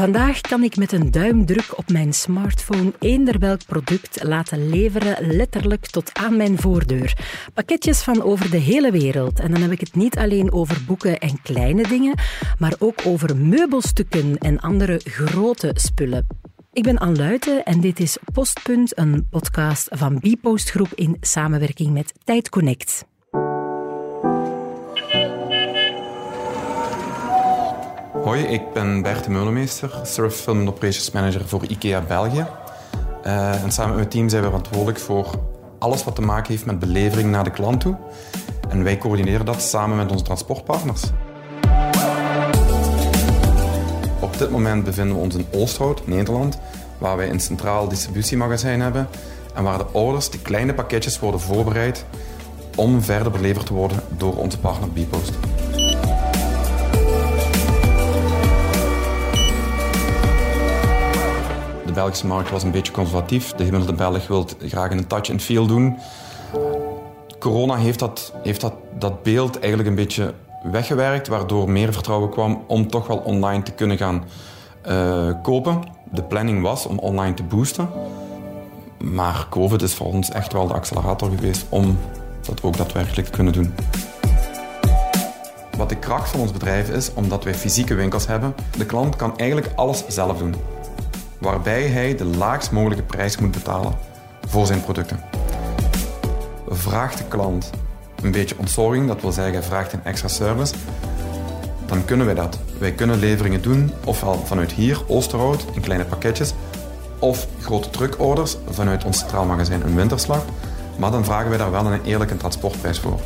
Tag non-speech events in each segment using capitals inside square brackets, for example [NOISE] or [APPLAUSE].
Vandaag kan ik met een duimdruk op mijn smartphone eender welk product laten leveren, letterlijk tot aan mijn voordeur. Pakketjes van over de hele wereld. En dan heb ik het niet alleen over boeken en kleine dingen, maar ook over meubelstukken en andere grote spullen. Ik ben Anne en dit is Postpunt, een podcast van Bpost Groep in samenwerking met Tijd Connect. Hoi, ik ben Bert de Meulemeester, Surf Film Operations Manager voor IKEA België. Uh, en samen met mijn team zijn we verantwoordelijk voor alles wat te maken heeft met belevering naar de klant toe. En wij coördineren dat samen met onze transportpartners. Op dit moment bevinden we ons in Oosterhout, Nederland, waar wij een centraal distributiemagazijn hebben en waar de orders, die kleine pakketjes, worden voorbereid om verder beleverd te worden door onze partner Bpost. Belgische markt was een beetje conservatief. De gemiddelde Belg wil graag een touch and feel doen. Corona heeft dat, heeft dat, dat beeld eigenlijk een beetje weggewerkt, waardoor meer vertrouwen kwam om toch wel online te kunnen gaan uh, kopen. De planning was om online te boosten. Maar COVID is voor ons echt wel de accelerator geweest om dat ook daadwerkelijk te kunnen doen. Wat de kracht van ons bedrijf is, omdat wij fysieke winkels hebben, de klant kan eigenlijk alles zelf doen waarbij hij de laagst mogelijke prijs moet betalen voor zijn producten. Vraagt de klant een beetje ontzorging, dat wil zeggen vraagt een extra service, dan kunnen wij dat. Wij kunnen leveringen doen, ofwel vanuit hier, Oosterhout, in kleine pakketjes, of grote truckorders vanuit ons centraal magazijn een winterslag, maar dan vragen wij daar wel een eerlijke transportprijs voor.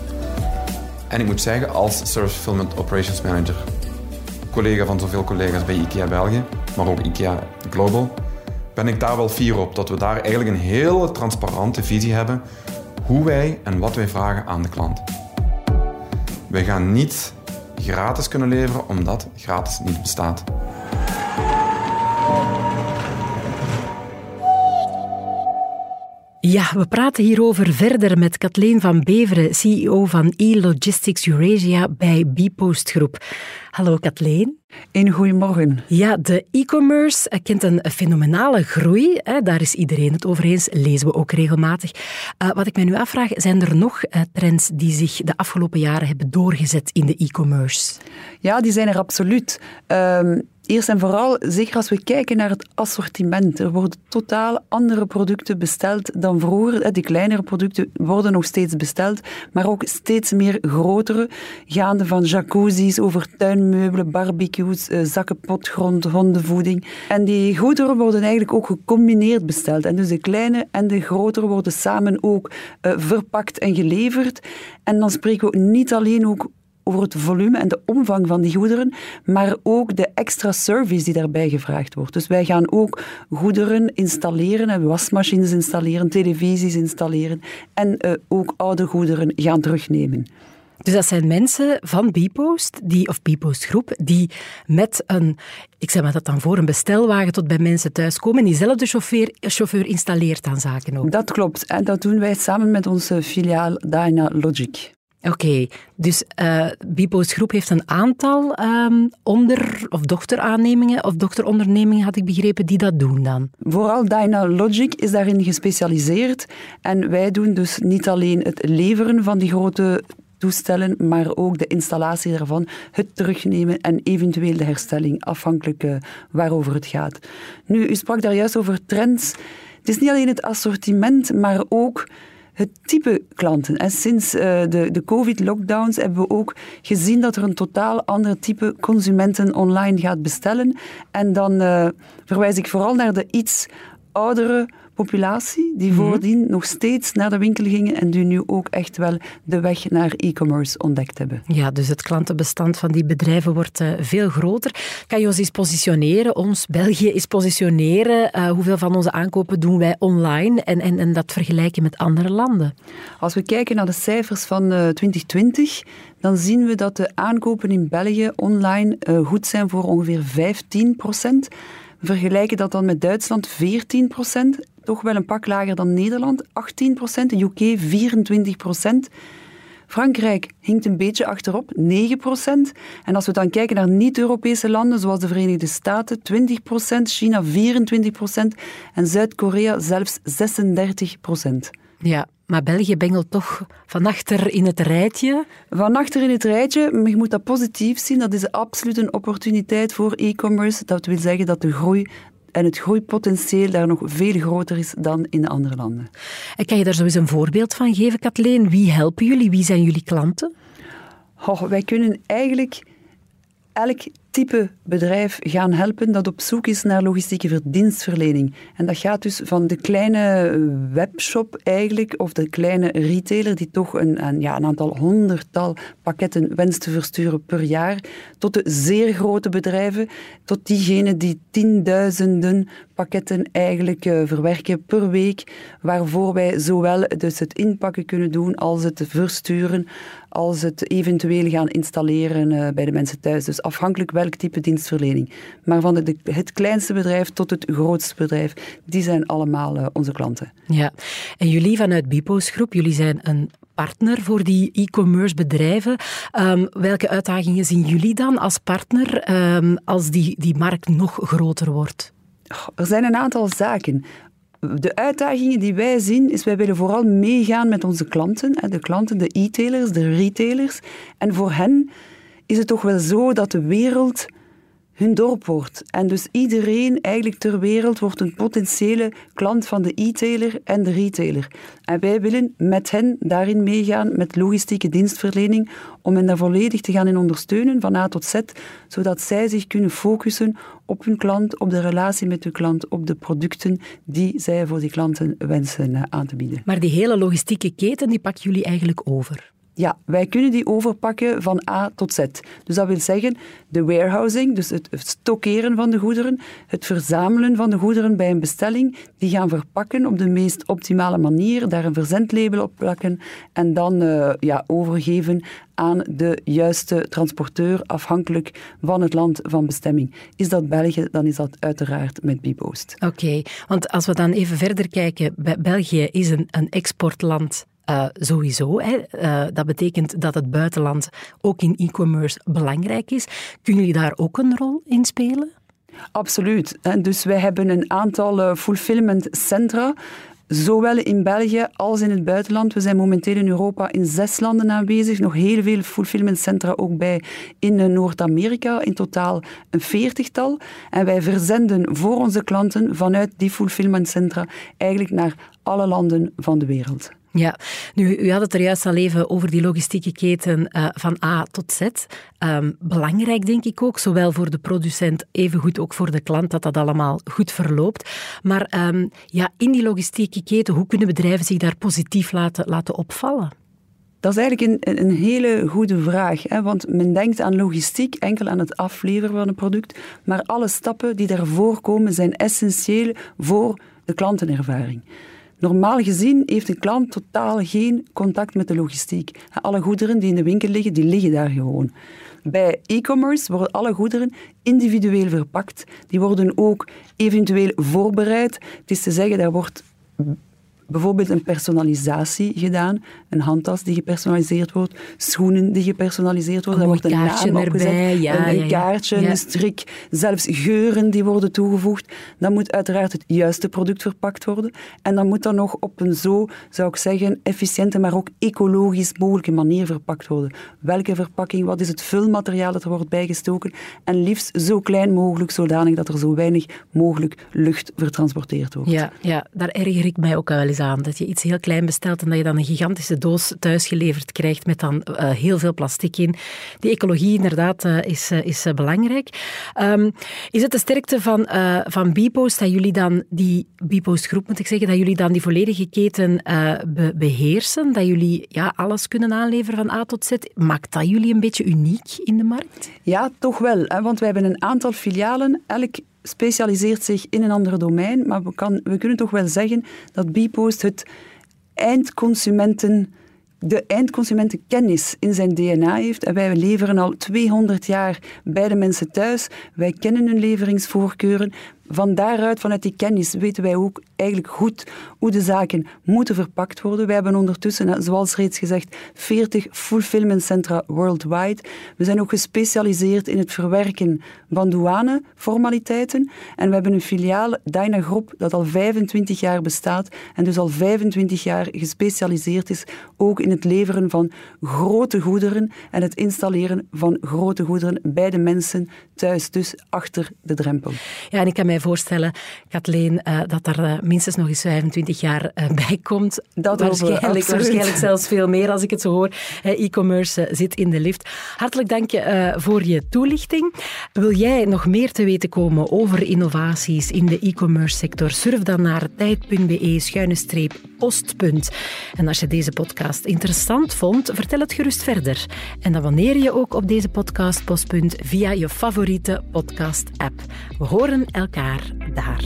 En ik moet zeggen, als Service Fulfillment Operations Manager, collega van zoveel collega's bij IKEA België, maar ook IKEA Global, ben ik daar wel fier op. Dat we daar eigenlijk een hele transparante visie hebben hoe wij en wat wij vragen aan de klant. Wij gaan niet gratis kunnen leveren omdat gratis niet bestaat. Ja, we praten hierover verder met Kathleen van Beveren, CEO van e-Logistics Eurasia bij Bpost Groep. Hallo Kathleen. Een goedemorgen. Ja, de e-commerce kent een fenomenale groei. Daar is iedereen het over eens, lezen we ook regelmatig. Eh, wat ik mij nu afvraag, zijn er nog eh, trends die zich de afgelopen jaren hebben doorgezet in de e-commerce? Ja, die zijn er absoluut. Ehm, Eerst en vooral, zeker als we kijken naar het assortiment. Er worden totaal andere producten besteld dan vroeger. De kleinere producten worden nog steeds besteld, maar ook steeds meer grotere, gaande van jacuzzi's over tuinmeubelen, barbecues, eh, zakken potgrond, hondenvoeding. En die goederen worden eigenlijk ook gecombineerd besteld. En dus de kleine en de grotere worden samen ook uh, verpakt en geleverd. En dan spreken we niet alleen ook over het volume en de omvang van die goederen, maar ook de extra service die daarbij gevraagd wordt. Dus wij gaan ook goederen installeren, wasmachines installeren, televisies installeren en uh, ook oude goederen gaan terugnemen. Dus dat zijn mensen van Bpost, die, of Bpost Groep, die met een, ik zeg maar dat dan voor, een bestelwagen tot bij mensen thuis komen en diezelfde chauffeur, chauffeur installeert aan zaken ook. Dat klopt. En dat doen wij samen met onze filiaal Dyna Logic. Oké, dus uh, Bipo's groep heeft een aantal um, onder- of dochteraannemingen of dochterondernemingen, had ik begrepen, die dat doen dan? Vooral Dynalogic is daarin gespecialiseerd. En wij doen dus niet alleen het leveren van die grote toestellen, maar ook de installatie daarvan, het terugnemen en eventueel de herstelling, afhankelijk uh, waarover het gaat. Nu, u sprak daar juist over trends. Het is niet alleen het assortiment, maar ook het type klanten. En sinds uh, de, de COVID-lockdowns hebben we ook gezien dat er een totaal ander type consumenten online gaat bestellen. En dan uh, verwijs ik vooral naar de iets oudere populatie die mhm. voordien nog steeds naar de winkel gingen en die nu ook echt wel de weg naar e-commerce ontdekt hebben. Ja, dus het klantenbestand van die bedrijven wordt uh, veel groter. Kan je ons eens positioneren, ons België eens positioneren? Uh, hoeveel van onze aankopen doen wij online en, en, en dat vergelijken met andere landen? Als we kijken naar de cijfers van uh, eh, 2020, dan zien we dat de aankopen in België online goed zijn voor ongeveer 15 procent vergelijken dat dan met Duitsland 14 toch wel een pak lager dan Nederland, 18% de UK 24% Frankrijk hinkt een beetje achterop, 9%. En als we dan kijken naar niet-Europese landen, zoals de Verenigde Staten, 20%, China 24% en Zuid-Korea zelfs 36%. Ja, maar België bengelt toch van achter in het rijtje? Van achter in het rijtje, maar je moet dat positief zien. Dat is absoluut een opportuniteit voor e-commerce. Dat wil zeggen dat de groei en het groeipotentieel daar nog veel groter is dan in de andere landen. En kan je daar zo eens een voorbeeld van geven, Kathleen? Wie helpen jullie? Wie zijn jullie klanten? Oh, wij kunnen eigenlijk elk type bedrijf gaan helpen dat op zoek is naar logistieke verdienstverlening. En dat gaat dus van de kleine webshop eigenlijk, of de kleine retailer die toch een, een, ja, een aantal honderdtal pakketten wenst te versturen per jaar, tot de zeer grote bedrijven, tot diegenen die tienduizenden pakketten eigenlijk uh, verwerken per week, waarvoor wij zowel dus het inpakken kunnen doen als het versturen, als het eventueel gaan installeren uh, bij de mensen thuis. Dus afhankelijk welk type dienstverlening. Maar van de, het kleinste bedrijf tot het grootste bedrijf, die zijn allemaal uh, onze klanten. Ja, en jullie vanuit Bipos Groep, jullie zijn een partner voor die e-commerce bedrijven. Um, welke uitdagingen zien jullie dan als partner um, als die, die markt nog groter wordt? Er zijn een aantal zaken. De uitdagingen die wij zien, is wij willen vooral meegaan met onze klanten. De klanten, de e-tailers, de retailers. En voor hen is het toch wel zo dat de wereld hun dorp wordt. En dus iedereen eigenlijk ter wereld wordt een potentiële klant van de e-tailer en de retailer. En wij willen met hen daarin meegaan met logistieke dienstverlening om hen daar volledig te gaan in ondersteunen van A tot Z, zodat zij zich kunnen focussen op hun klant, op de relatie met hun klant, op de producten die zij voor die klanten wensen eh, aan te bieden. Maar die hele logistieke keten, die pakken jullie eigenlijk over? Ja, wij kunnen die overpakken van A tot Z. Dus dat wil zeggen, de warehousing, dus het stockeren van de goederen, het verzamelen van de goederen bij een bestelling, die gaan verpakken op de meest optimale manier, daar een verzendlabel op plakken en dan uh, ja, overgeven aan de juiste transporteur, afhankelijk van het land van bestemming. Is dat België, dan is dat uiteraard met Bipost. Oké, want als we dan even verder kijken, België is een, een exportland uh, sowieso. Uh, dat betekent dat het buitenland ook in e-commerce belangrijk is. Kunnen jullie daar ook een rol in spelen? Absoluut. Dus wij hebben een aantal uh, fulfillment centra. Zowel in België als in het buitenland. We zijn momenteel in Europa in zes landen aanwezig. Nog heel veel fulfillment centra ook bij in Noord-Amerika. In totaal een veertigtal. En wij verzenden voor onze klanten vanuit die fulfillment centra eigenlijk naar alle landen van de wereld. Ja, nu, u had het er juist al even over die logistieke keten uh, van A tot Z. Um, belangrijk denk ik ook, zowel voor de producent, evengoed ook voor de klant, dat dat allemaal goed verloopt. Maar um, ja, in die logistieke keten, hoe kunnen bedrijven zich daar positief laten, laten opvallen? Dat is eigenlijk een, een hele goede vraag. Hè? Want men denkt aan logistiek enkel aan het afleveren van een product. Maar alle stappen die daarvoor komen zijn essentieel voor de klantenervaring. Normaal gezien heeft een klant totaal geen contact met de logistiek. Alle goederen die in de winkel liggen, die liggen daar gewoon. Bij e-commerce worden alle goederen individueel verpakt. Die worden ook eventueel voorbereid. Het is te zeggen, daar wordt bijvoorbeeld een personalisatie gedaan. Een handtas die gepersonaliseerd wordt, schoenen die gepersonaliseerd worden. Een wordt een kaartje naam erbij, ja, een, kaartje, een strik, zelfs geuren die worden toegevoegd. Dan moet uiteraard het juiste product verpakt worden. En dan moet dat nog op een zo, zou ik zeggen, efficiënte, maar ook ecologisch mogelijke manier verpakt worden. Welke verpakking, wat is het vulmateriaal dat er wordt bijgestoken? En liefst zo klein mogelijk, zodanig dat er zo weinig mogelijk lucht vertransporteerd wordt. Ja, ja daar erger ik mij ook wel eens aan. Dat je iets heel klein bestelt en dat je dan een gigantische doos thuisgeleverd krijgt met dan uh, heel veel plastic in. Die ecologie inderdaad uh, is, uh, is belangrijk. Um, is het de sterkte van, van Bipost dat jullie dan, die Bipost groep moet ik zeggen, dat jullie dan die volledige keten be beheersen? Dat jullie ja, alles kunnen aanleveren van A tot Z? Maakt dat jullie een beetje uniek in de markt? Ja, toch wel. Hè, want wij hebben een aantal filialen. Elk specialiseert zich in een ander domein, maar we, kan, we kunnen toch wel zeggen dat Bpost het eindconsumenten de eindconsumentenkennis in zijn DNA heeft. En wij leveren al 200 jaar bij de mensen thuis. Wij kennen hun leveringsvoorkeuren. Van daaruit, vanuit die kennis, weten wij ook eigenlijk goed hoe de zaken moeten verpakt worden. Wij hebben ondertussen, zoals reeds gezegd, 40 fulfillment centra worldwide. We zijn ook gespecialiseerd in het verwerken van douaneformaliteiten. En we hebben een filiaal, Dyna Groep, dat al 25 jaar bestaat en dus al 25 jaar gespecialiseerd is ook in het leveren van grote goederen en het installeren van grote goederen bij de mensen thuis, dus achter de drempel. Ja, en ik mij voorstellen, Kathleen, uh, dat er uh, minstens nog eens 25 jaar uh, [LAUGHS] bij komt. Dat waarschijnlijk, waarschijnlijk zelfs veel meer als ik het zo hoor. E-commerce zit in de lift. Hartelijk dank je voor je toelichting. Wil jij nog meer te weten komen over innovaties in de e-commerce sector? Surf dan naar tijd.be schuine streep postpunt. En als je deze podcast interessant vond, vertel het gerust verder. En abonneer je ook op deze podcast Postpunt via je favoriete podcast-app. We horen elkaar daar.